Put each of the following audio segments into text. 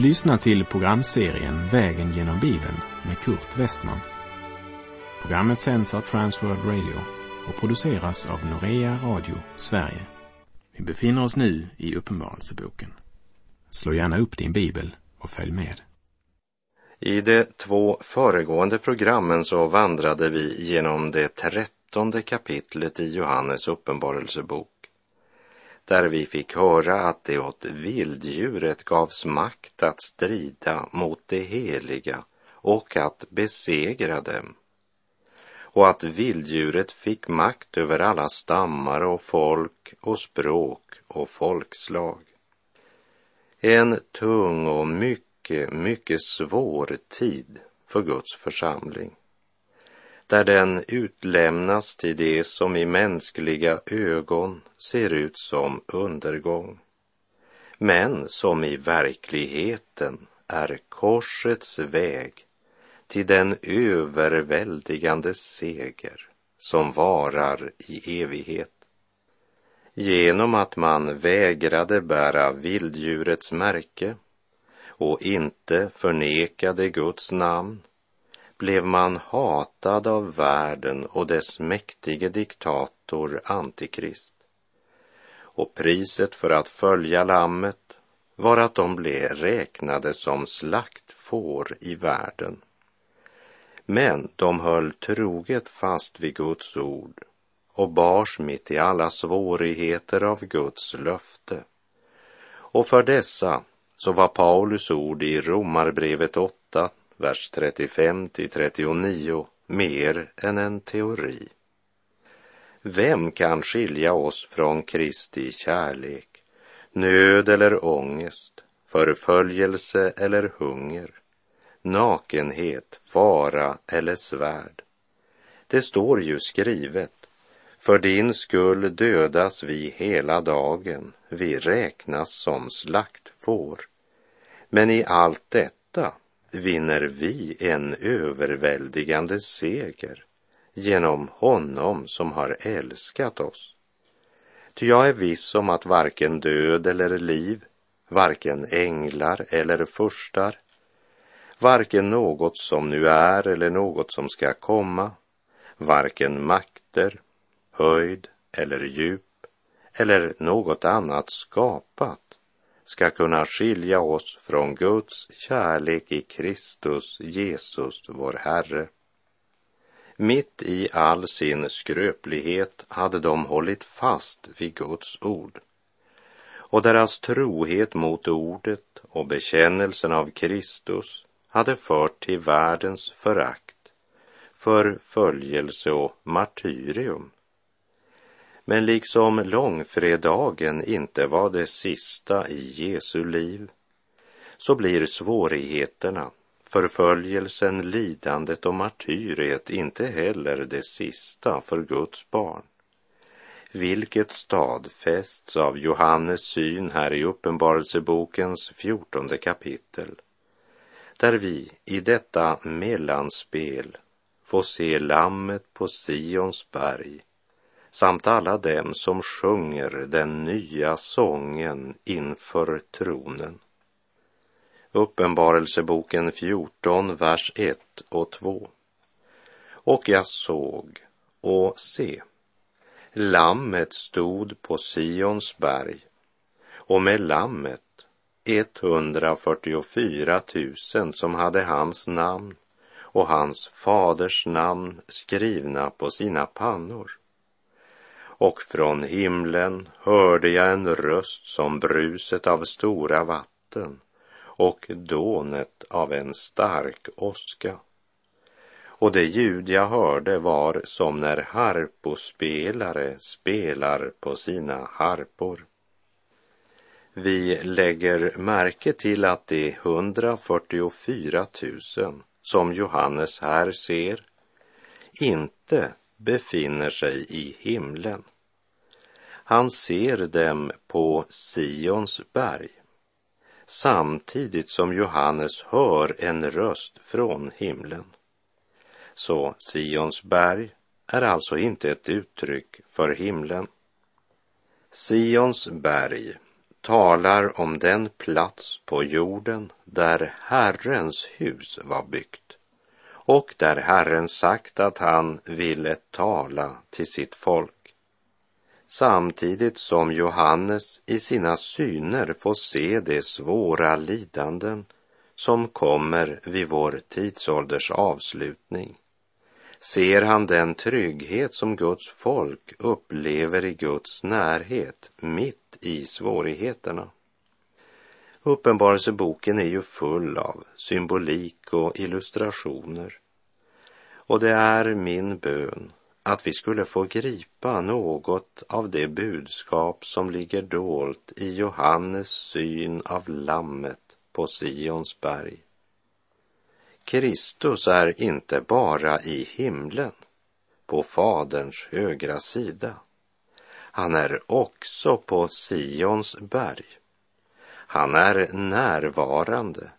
Du lyssnar till programserien Vägen genom Bibeln med Kurt Westman. Programmet sänds av Transworld Radio och produceras av Norea Radio Sverige. Vi befinner oss nu i Uppenbarelseboken. Slå gärna upp din bibel och följ med. I de två föregående programmen så vandrade vi genom det trettonde kapitlet i Johannes uppenbarelsebok där vi fick höra att det åt vilddjuret gavs makt att strida mot det heliga och att besegra dem. Och att vilddjuret fick makt över alla stammar och folk och språk och folkslag. En tung och mycket, mycket svår tid för Guds församling där den utlämnas till det som i mänskliga ögon ser ut som undergång, men som i verkligheten är korsets väg till den överväldigande seger som varar i evighet. Genom att man vägrade bära vilddjurets märke och inte förnekade Guds namn blev man hatad av världen och dess mäktige diktator Antikrist. Och priset för att följa lammet var att de blev räknade som slaktfår i världen. Men de höll troget fast vid Guds ord och bars mitt i alla svårigheter av Guds löfte. Och för dessa så var Paulus ord i Romarbrevet 8 vers 35 till 39 mer än en teori. Vem kan skilja oss från Kristi kärlek, nöd eller ångest, förföljelse eller hunger, nakenhet, fara eller svärd? Det står ju skrivet, för din skull dödas vi hela dagen, vi räknas som slaktfår. Men i allt detta vinner vi en överväldigande seger genom honom som har älskat oss. Ty jag är viss om att varken död eller liv, varken änglar eller furstar, varken något som nu är eller något som ska komma, varken makter, höjd eller djup eller något annat skapat ska kunna skilja oss från Guds kärlek i Kristus Jesus, vår Herre. Mitt i all sin skröplighet hade de hållit fast vid Guds ord och deras trohet mot ordet och bekännelsen av Kristus hade fört till världens förakt, förföljelse och martyrium. Men liksom långfredagen inte var det sista i Jesu liv så blir svårigheterna, förföljelsen, lidandet och martyriet inte heller det sista för Guds barn. Vilket stadfästs av Johannes syn här i Uppenbarelsebokens fjortonde kapitel där vi i detta mellanspel får se lammet på Sions berg samt alla dem som sjunger den nya sången inför tronen. Uppenbarelseboken 14, vers 1 och 2. Och jag såg och se, lammet stod på Sions berg och med lammet 144 000 som hade hans namn och hans faders namn skrivna på sina pannor och från himlen hörde jag en röst som bruset av stora vatten och dånet av en stark åska. Och det ljud jag hörde var som när harpospelare spelar på sina harpor. Vi lägger märke till att de 144 000 som Johannes här ser inte befinner sig i himlen. Han ser dem på Sions berg samtidigt som Johannes hör en röst från himlen. Så Sions berg är alltså inte ett uttryck för himlen. Sions berg talar om den plats på jorden där Herrens hus var byggt och där Herren sagt att han ville tala till sitt folk. Samtidigt som Johannes i sina syner får se de svåra lidanden som kommer vid vår tidsålders avslutning ser han den trygghet som Guds folk upplever i Guds närhet mitt i svårigheterna. Uppenbarelseboken är ju full av symbolik och illustrationer. Och det är min bön att vi skulle få gripa något av det budskap som ligger dolt i Johannes syn av lammet på Sions berg. Kristus är inte bara i himlen, på Faderns högra sida. Han är också på Sions berg. Han är närvarande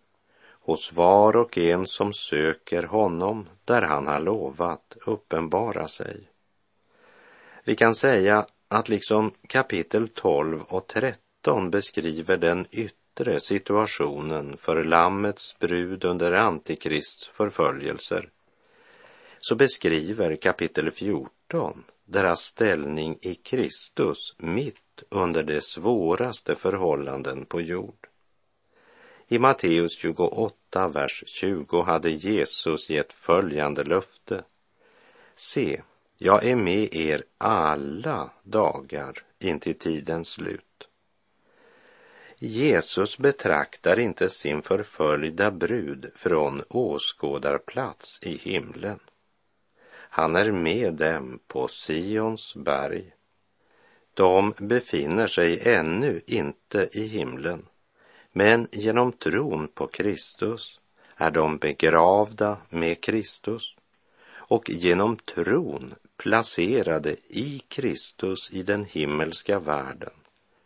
hos var och en som söker honom där han har lovat uppenbara sig. Vi kan säga att liksom kapitel 12 och 13 beskriver den yttre situationen för Lammets brud under Antikrists förföljelser så beskriver kapitel 14 deras ställning i Kristus mitt under de svåraste förhållanden på jord. I Matteus 28, vers 20 hade Jesus gett följande löfte. Se, jag är med er alla dagar intill tidens slut. Jesus betraktar inte sin förföljda brud från åskådarplats i himlen. Han är med dem på Sions berg. De befinner sig ännu inte i himlen, men genom tron på Kristus är de begravda med Kristus och genom tron placerade i Kristus i den himmelska världen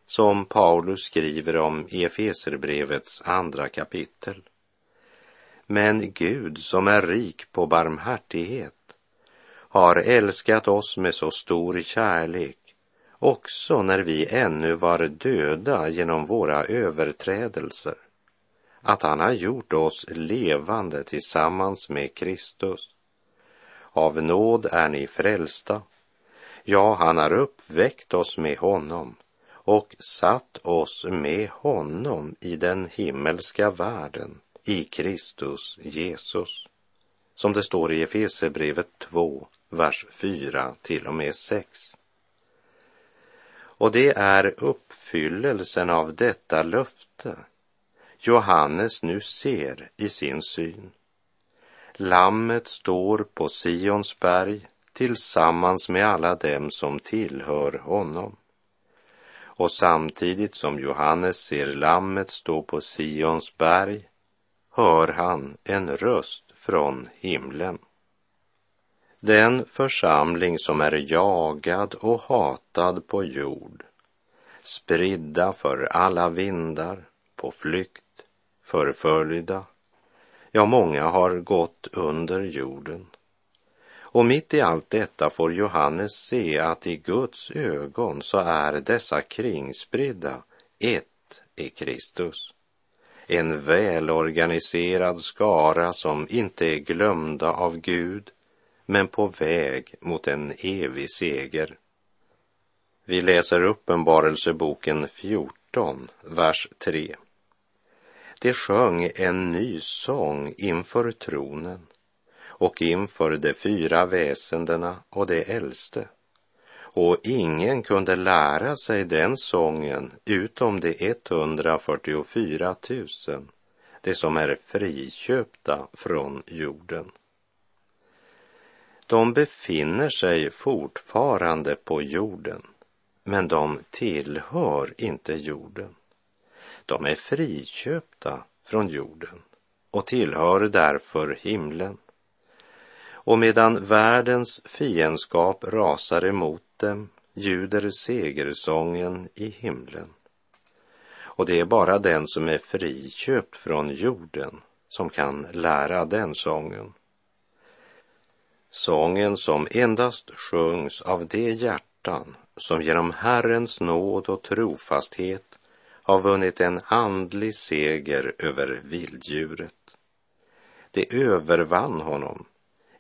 som Paulus skriver om i Efeserbrevets andra kapitel. Men Gud som är rik på barmhärtighet har älskat oss med så stor kärlek också när vi ännu var döda genom våra överträdelser, att han har gjort oss levande tillsammans med Kristus. Av nåd är ni frälsta. Ja, han har uppväckt oss med honom och satt oss med honom i den himmelska världen i Kristus Jesus. Som det står i Efesebrevet 2, vers 4 till och med 6. Och det är uppfyllelsen av detta löfte Johannes nu ser i sin syn. Lammet står på Sions berg tillsammans med alla dem som tillhör honom. Och samtidigt som Johannes ser lammet stå på Sions berg hör han en röst från himlen. Den församling som är jagad och hatad på jord, spridda för alla vindar, på flykt, förföljda, ja, många har gått under jorden. Och mitt i allt detta får Johannes se att i Guds ögon så är dessa kringspridda ett i Kristus. En välorganiserad skara som inte är glömda av Gud men på väg mot en evig seger. Vi läser Uppenbarelseboken 14, vers 3. De sjöng en ny sång inför tronen och inför de fyra väsendena och de äldste. Och ingen kunde lära sig den sången utom de 144 000, de som är friköpta från jorden. De befinner sig fortfarande på jorden, men de tillhör inte jorden. De är friköpta från jorden och tillhör därför himlen. Och medan världens fiendskap rasar emot dem ljuder segersången i himlen. Och det är bara den som är friköpt från jorden som kan lära den sången. Sången som endast sjungs av de hjärtan som genom Herrens nåd och trofasthet har vunnit en andlig seger över vilddjuret. Det övervann honom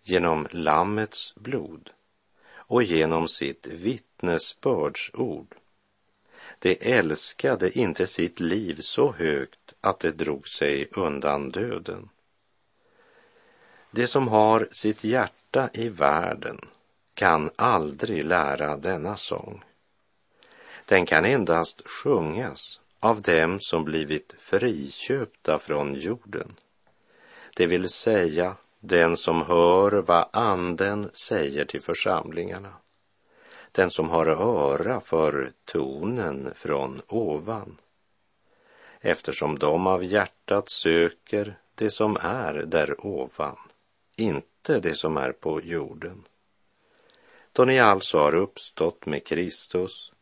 genom Lammets blod och genom sitt vittnesbördsord. Det älskade inte sitt liv så högt att det drog sig undan döden. Det som har sitt hjärta i världen kan aldrig lära denna sång. Den kan endast sjungas av dem som blivit friköpta från jorden. Det vill säga den som hör vad anden säger till församlingarna. Den som har öra för tonen från ovan. Eftersom de av hjärtat söker det som är där ovan, inte det som är på jorden. Då ni alltså har uppstått med Kristus,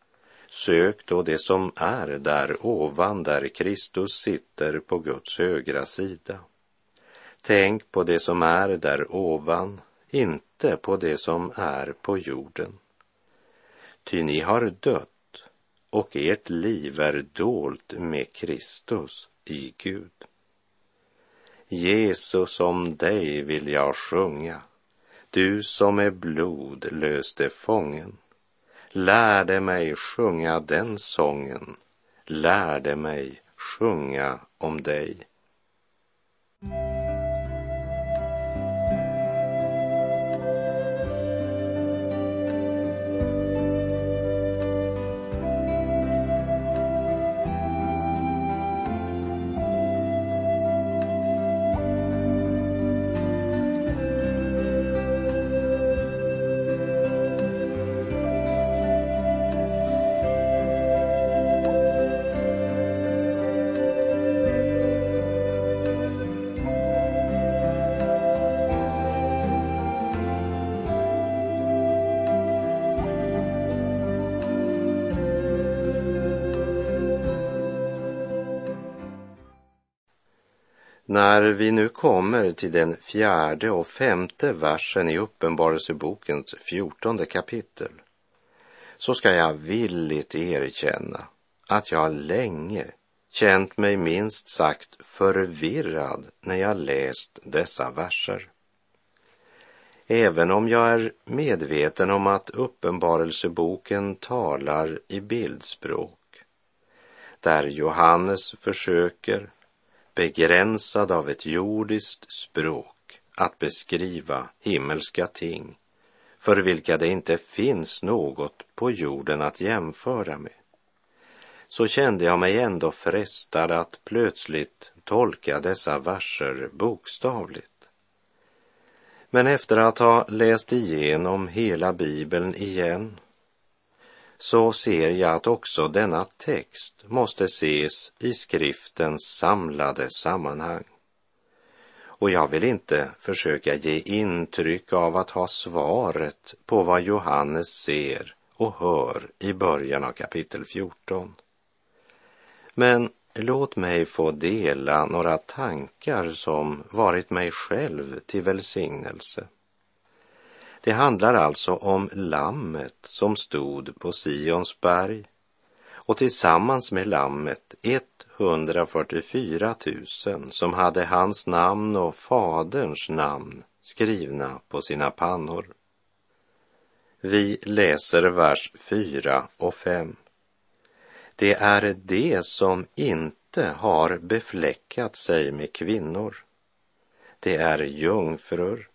sök då det som är där ovan, där Kristus sitter på Guds högra sida. Tänk på det som är där ovan, inte på det som är på jorden. Ty ni har dött och ert liv är dolt med Kristus i Gud. Jesus, om dig vill jag sjunga, du som med blod löste fången. Lärde mig sjunga den sången, lärde mig sjunga om dig. När vi nu kommer till den fjärde och femte versen i Uppenbarelsebokens fjortonde kapitel så ska jag villigt erkänna att jag länge känt mig minst sagt förvirrad när jag läst dessa verser. Även om jag är medveten om att Uppenbarelseboken talar i bildspråk, där Johannes försöker begränsad av ett jordiskt språk att beskriva himmelska ting för vilka det inte finns något på jorden att jämföra med, så kände jag mig ändå frestad att plötsligt tolka dessa verser bokstavligt. Men efter att ha läst igenom hela Bibeln igen så ser jag att också denna text måste ses i skriftens samlade sammanhang. Och jag vill inte försöka ge intryck av att ha svaret på vad Johannes ser och hör i början av kapitel 14. Men låt mig få dela några tankar som varit mig själv till välsignelse. Det handlar alltså om lammet som stod på Sions berg och tillsammans med lammet 144 000 som hade hans namn och faderns namn skrivna på sina pannor. Vi läser vers 4 och 5. Det är det som inte har befläckat sig med kvinnor. Det är jungfrur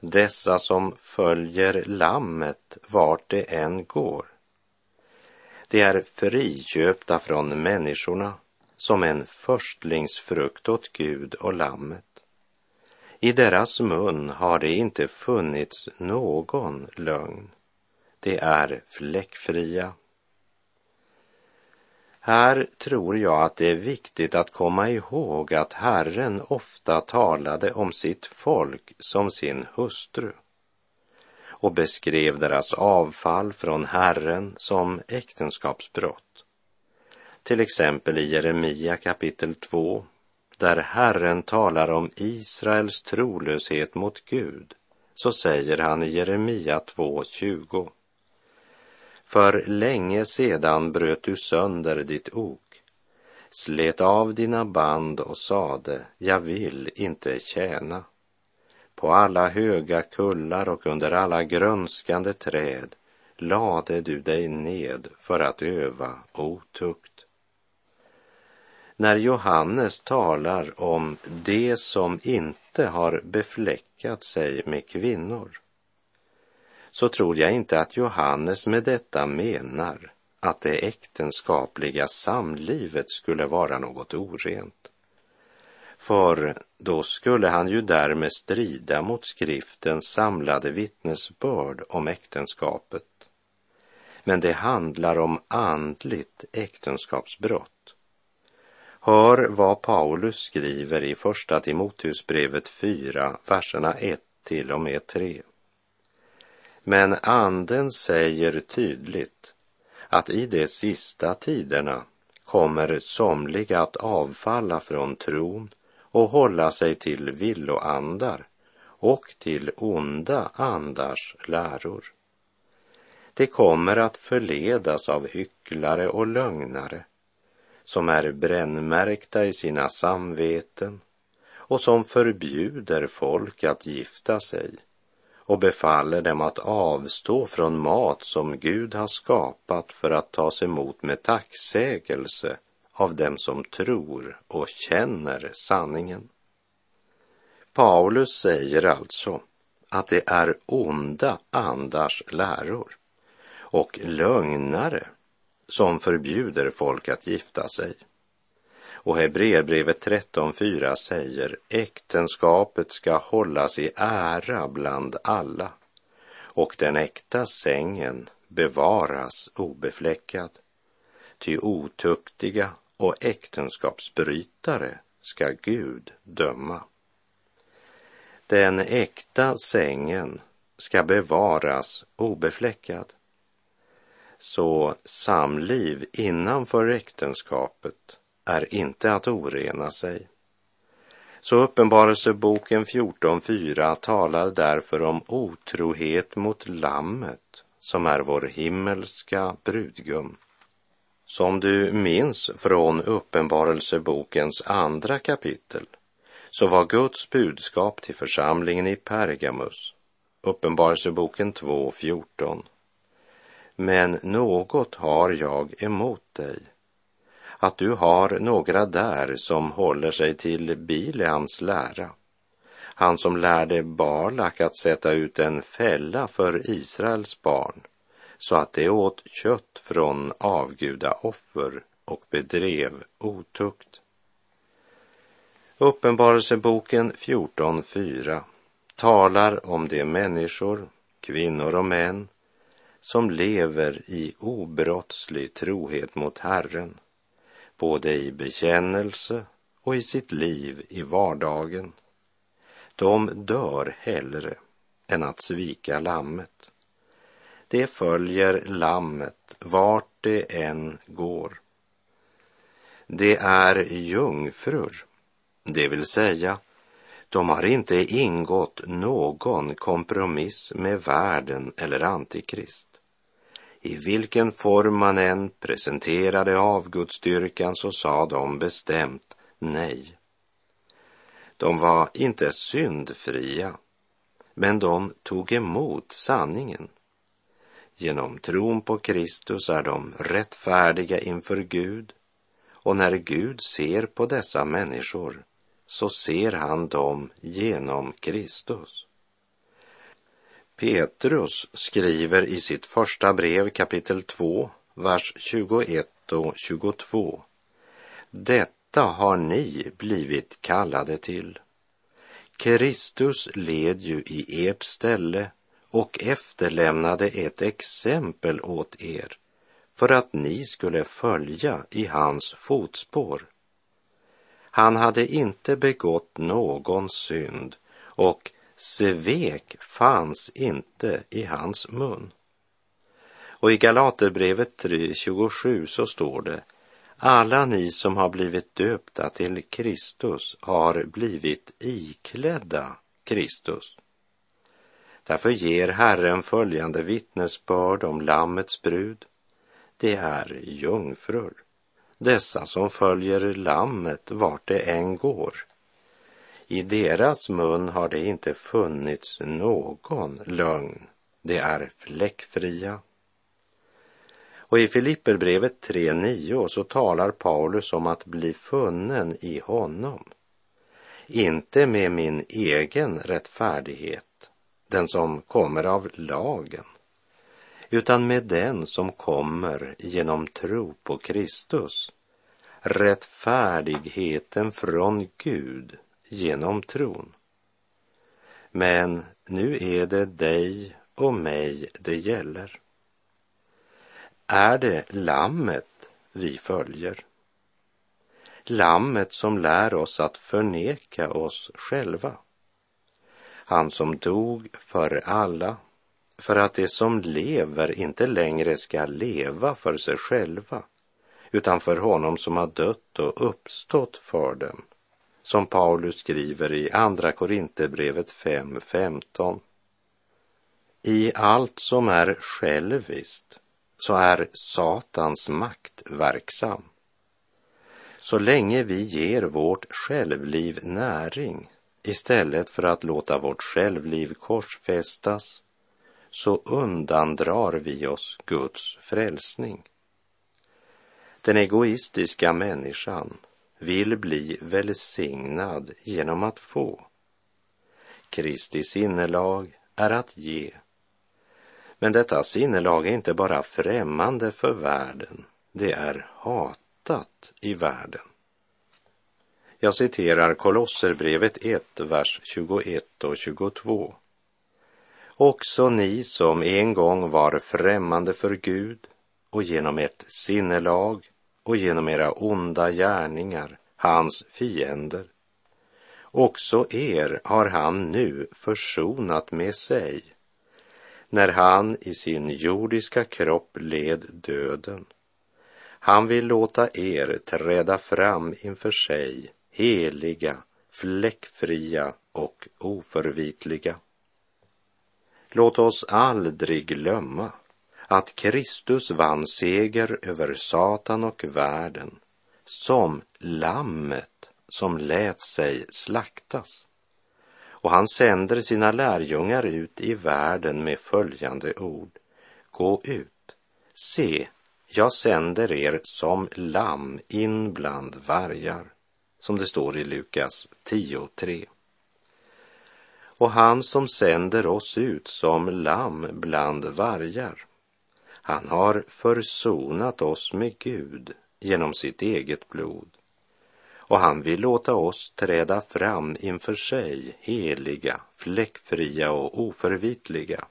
dessa som följer lammet vart det än går. De är friköpta från människorna som en förstlingsfrukt åt Gud och lammet. I deras mun har det inte funnits någon lögn. De är fläckfria här tror jag att det är viktigt att komma ihåg att Herren ofta talade om sitt folk som sin hustru och beskrev deras avfall från Herren som äktenskapsbrott. Till exempel i Jeremia kapitel 2, där Herren talar om Israels trolöshet mot Gud, så säger han i Jeremia 2.20 för länge sedan bröt du sönder ditt ok. slet av dina band och sade, jag vill inte tjäna. På alla höga kullar och under alla grönskande träd lade du dig ned för att öva otukt. När Johannes talar om det som inte har befläckat sig med kvinnor så tror jag inte att Johannes med detta menar att det äktenskapliga samlivet skulle vara något orent. För då skulle han ju därmed strida mot skriftens samlade vittnesbörd om äktenskapet. Men det handlar om andligt äktenskapsbrott. Hör vad Paulus skriver i Första Timoteusbrevet 4, verserna 1 till och med 3. Men anden säger tydligt att i de sista tiderna kommer somliga att avfalla från tron och hålla sig till villoandar och till onda andars läror. De kommer att förledas av hycklare och lögnare som är brännmärkta i sina samveten och som förbjuder folk att gifta sig och befaller dem att avstå från mat som Gud har skapat för att tas emot med tacksägelse av dem som tror och känner sanningen. Paulus säger alltså att det är onda andars läror och lögnare som förbjuder folk att gifta sig. Och Hebreerbrevet 13.4 säger äktenskapet ska hållas i ära bland alla och den äkta sängen bevaras obefläckad. Ty otuktiga och äktenskapsbrytare ska Gud döma. Den äkta sängen ska bevaras obefläckad. Så samliv innanför äktenskapet är inte att orena sig. Så Uppenbarelseboken 14.4 talar därför om otrohet mot Lammet som är vår himmelska brudgum. Som du minns från Uppenbarelsebokens andra kapitel så var Guds budskap till församlingen i Pergamus, Uppenbarelseboken 2.14. Men något har jag emot dig, att du har några där som håller sig till Bileams lära, han som lärde Balak att sätta ut en fälla för Israels barn så att de åt kött från avgudaoffer och bedrev otukt. Uppenbarelseboken 14.4 talar om de människor, kvinnor och män som lever i obrottslig trohet mot Herren, både i bekännelse och i sitt liv i vardagen. De dör hellre än att svika lammet. Det följer lammet vart det än går. Det är jungfrur, det vill säga de har inte ingått någon kompromiss med världen eller antikrist. I vilken form man än presenterade avgudsdyrkan så sa de bestämt nej. De var inte syndfria, men de tog emot sanningen. Genom tron på Kristus är de rättfärdiga inför Gud och när Gud ser på dessa människor så ser han dem genom Kristus. Petrus skriver i sitt första brev kapitel 2, vers 21 och 22. Detta har ni blivit kallade till. Kristus led ju i ert ställe och efterlämnade ett exempel åt er för att ni skulle följa i hans fotspår. Han hade inte begått någon synd och svek fanns inte i hans mun. Och i Galaterbrevet 3.27 så står det alla ni som har blivit döpta till Kristus har blivit iklädda Kristus. Därför ger Herren följande vittnesbörd om Lammets brud. Det är jungfrur. dessa som följer lammet vart det än går. I deras mun har det inte funnits någon lögn. De är fläckfria. Och i Filipperbrevet 3.9 så talar Paulus om att bli funnen i honom. Inte med min egen rättfärdighet, den som kommer av lagen, utan med den som kommer genom tro på Kristus, rättfärdigheten från Gud genom tron. Men nu är det dig och mig det gäller. Är det lammet vi följer? Lammet som lär oss att förneka oss själva. Han som dog för alla, för att de som lever inte längre ska leva för sig själva, utan för honom som har dött och uppstått för dem som Paulus skriver i Andra Korinthierbrevet 5.15. I allt som är själviskt så är Satans makt verksam. Så länge vi ger vårt självliv näring istället för att låta vårt självliv korsfästas så undandrar vi oss Guds frälsning. Den egoistiska människan vill bli välsignad genom att få. Kristi sinnelag är att ge. Men detta sinnelag är inte bara främmande för världen, det är hatat i världen. Jag citerar Kolosserbrevet 1, vers 21 och 22. Också ni som en gång var främmande för Gud och genom ert sinnelag och genom era onda gärningar hans fiender. Också er har han nu försonat med sig när han i sin jordiska kropp led döden. Han vill låta er träda fram inför sig heliga, fläckfria och oförvitliga. Låt oss aldrig glömma att Kristus vann seger över Satan och världen som lammet som lät sig slaktas. Och han sänder sina lärjungar ut i världen med följande ord. Gå ut, se, jag sänder er som lamm in bland vargar, som det står i Lukas 10.3. Och han som sänder oss ut som lamm bland vargar, han har försonat oss med Gud genom sitt eget blod. Och han vill låta oss träda fram inför sig heliga, fläckfria och oförvitliga.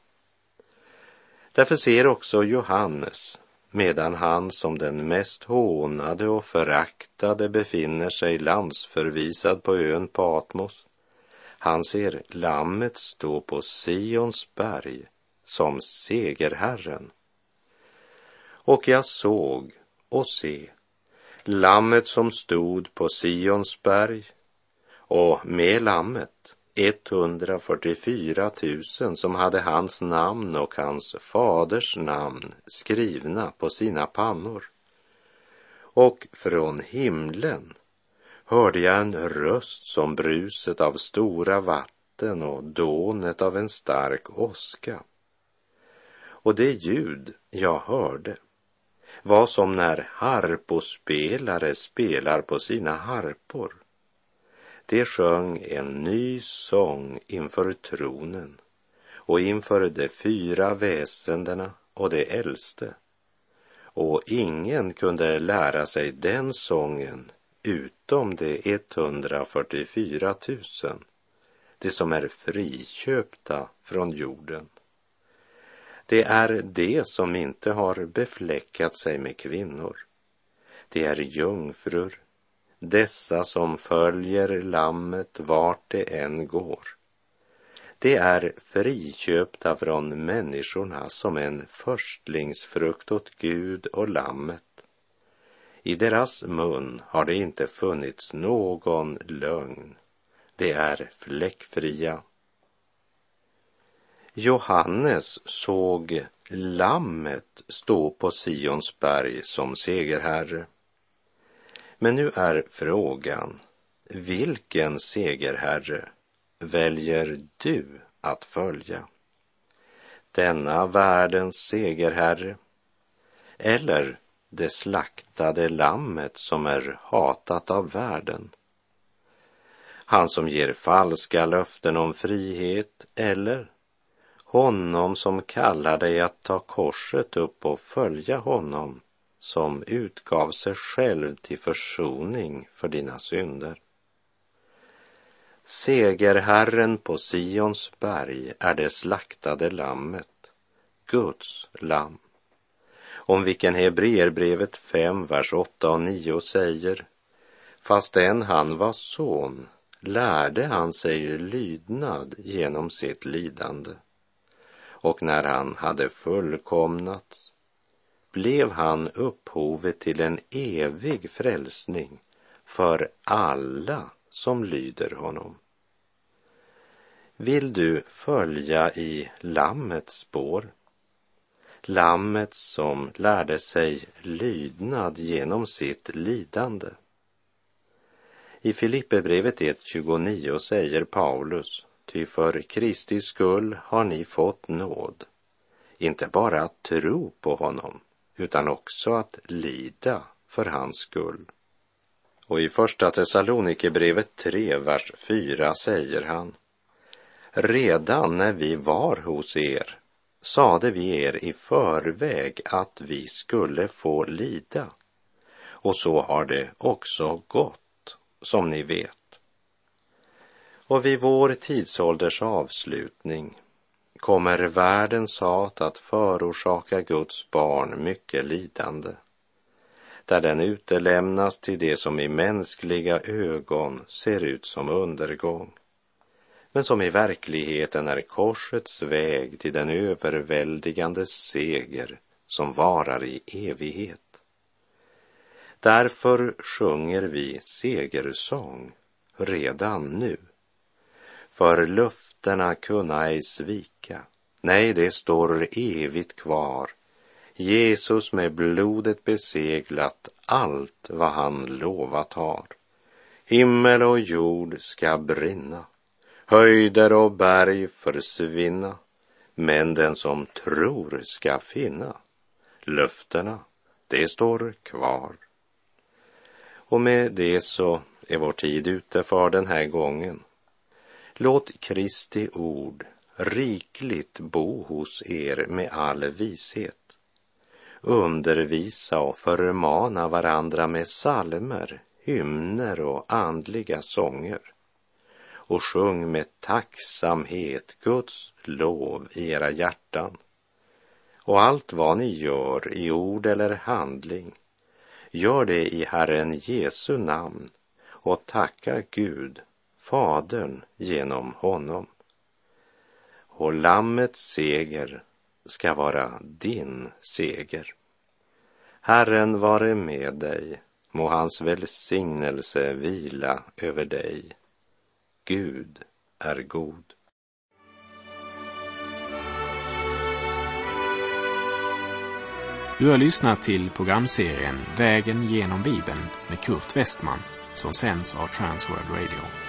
Därför ser också Johannes, medan han som den mest hånade och föraktade befinner sig landsförvisad på ön Patmos, han ser lammet stå på Sions berg som segerherren. Och jag såg och se, lammet som stod på Sions berg och med lammet 144 000 som hade hans namn och hans faders namn skrivna på sina pannor. Och från himlen hörde jag en röst som bruset av stora vatten och dånet av en stark åska. Och det ljud jag hörde var som när harpospelare spelar på sina harpor. De sjöng en ny sång inför tronen och inför de fyra väsendena och de äldste. Och ingen kunde lära sig den sången utom de 144 000, de som är friköpta från jorden. Det är de som inte har befläckat sig med kvinnor. Det är jungfrur, dessa som följer lammet vart det än går. Det är friköpta från människorna som en förstlingsfrukt åt Gud och lammet. I deras mun har det inte funnits någon lögn. Det är fläckfria Johannes såg lammet stå på Sions berg som segerherre. Men nu är frågan, vilken segerherre väljer du att följa? Denna världens segerherre eller det slaktade lammet som är hatat av världen? Han som ger falska löften om frihet eller honom som kallar dig att ta korset upp och följa honom som utgav sig själv till försoning för dina synder. Segerherren på Sions berg är det slaktade lammet, Guds lamm, om vilken Hebreerbrevet 5, vers 8 och 9 säger, fastän han var son lärde han sig lydnad genom sitt lidande. Och när han hade fullkomnats blev han upphovet till en evig frälsning för alla som lyder honom. Vill du följa i Lammets spår? Lammet som lärde sig lydnad genom sitt lidande. I Filipperbrevet 1.29 säger Paulus, ty för Kristi skull har ni fått nåd, inte bara att tro på honom, utan också att lida för hans skull. Och i Första Thessalonikerbrevet 3, vers 4 säger han, Redan när vi var hos er sade vi er i förväg att vi skulle få lida, och så har det också gått som ni vet. Och vid vår tidsålders avslutning kommer världens hat att förorsaka Guds barn mycket lidande, där den utelämnas till det som i mänskliga ögon ser ut som undergång, men som i verkligheten är korsets väg till den överväldigande seger som varar i evighet. Därför sjunger vi segersång redan nu. För löftena kunna ej svika, nej, det står evigt kvar. Jesus med blodet beseglat allt vad han lovat har. Himmel och jord ska brinna, höjder och berg försvinna, men den som tror ska finna löftena, det står kvar. Och med det så är vår tid ute för den här gången. Låt Kristi ord rikligt bo hos er med all vishet. Undervisa och förmana varandra med salmer, hymner och andliga sånger. Och sjung med tacksamhet Guds lov i era hjärtan. Och allt vad ni gör i ord eller handling, Gör det i Herren Jesu namn och tacka Gud, Fadern, genom honom. Och Lammets seger ska vara din seger. Herren vare med dig, må hans välsignelse vila över dig. Gud är god. Du har lyssnat till programserien Vägen genom Bibeln med Kurt Westman som sänds av Transworld Radio.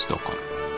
Stockholm.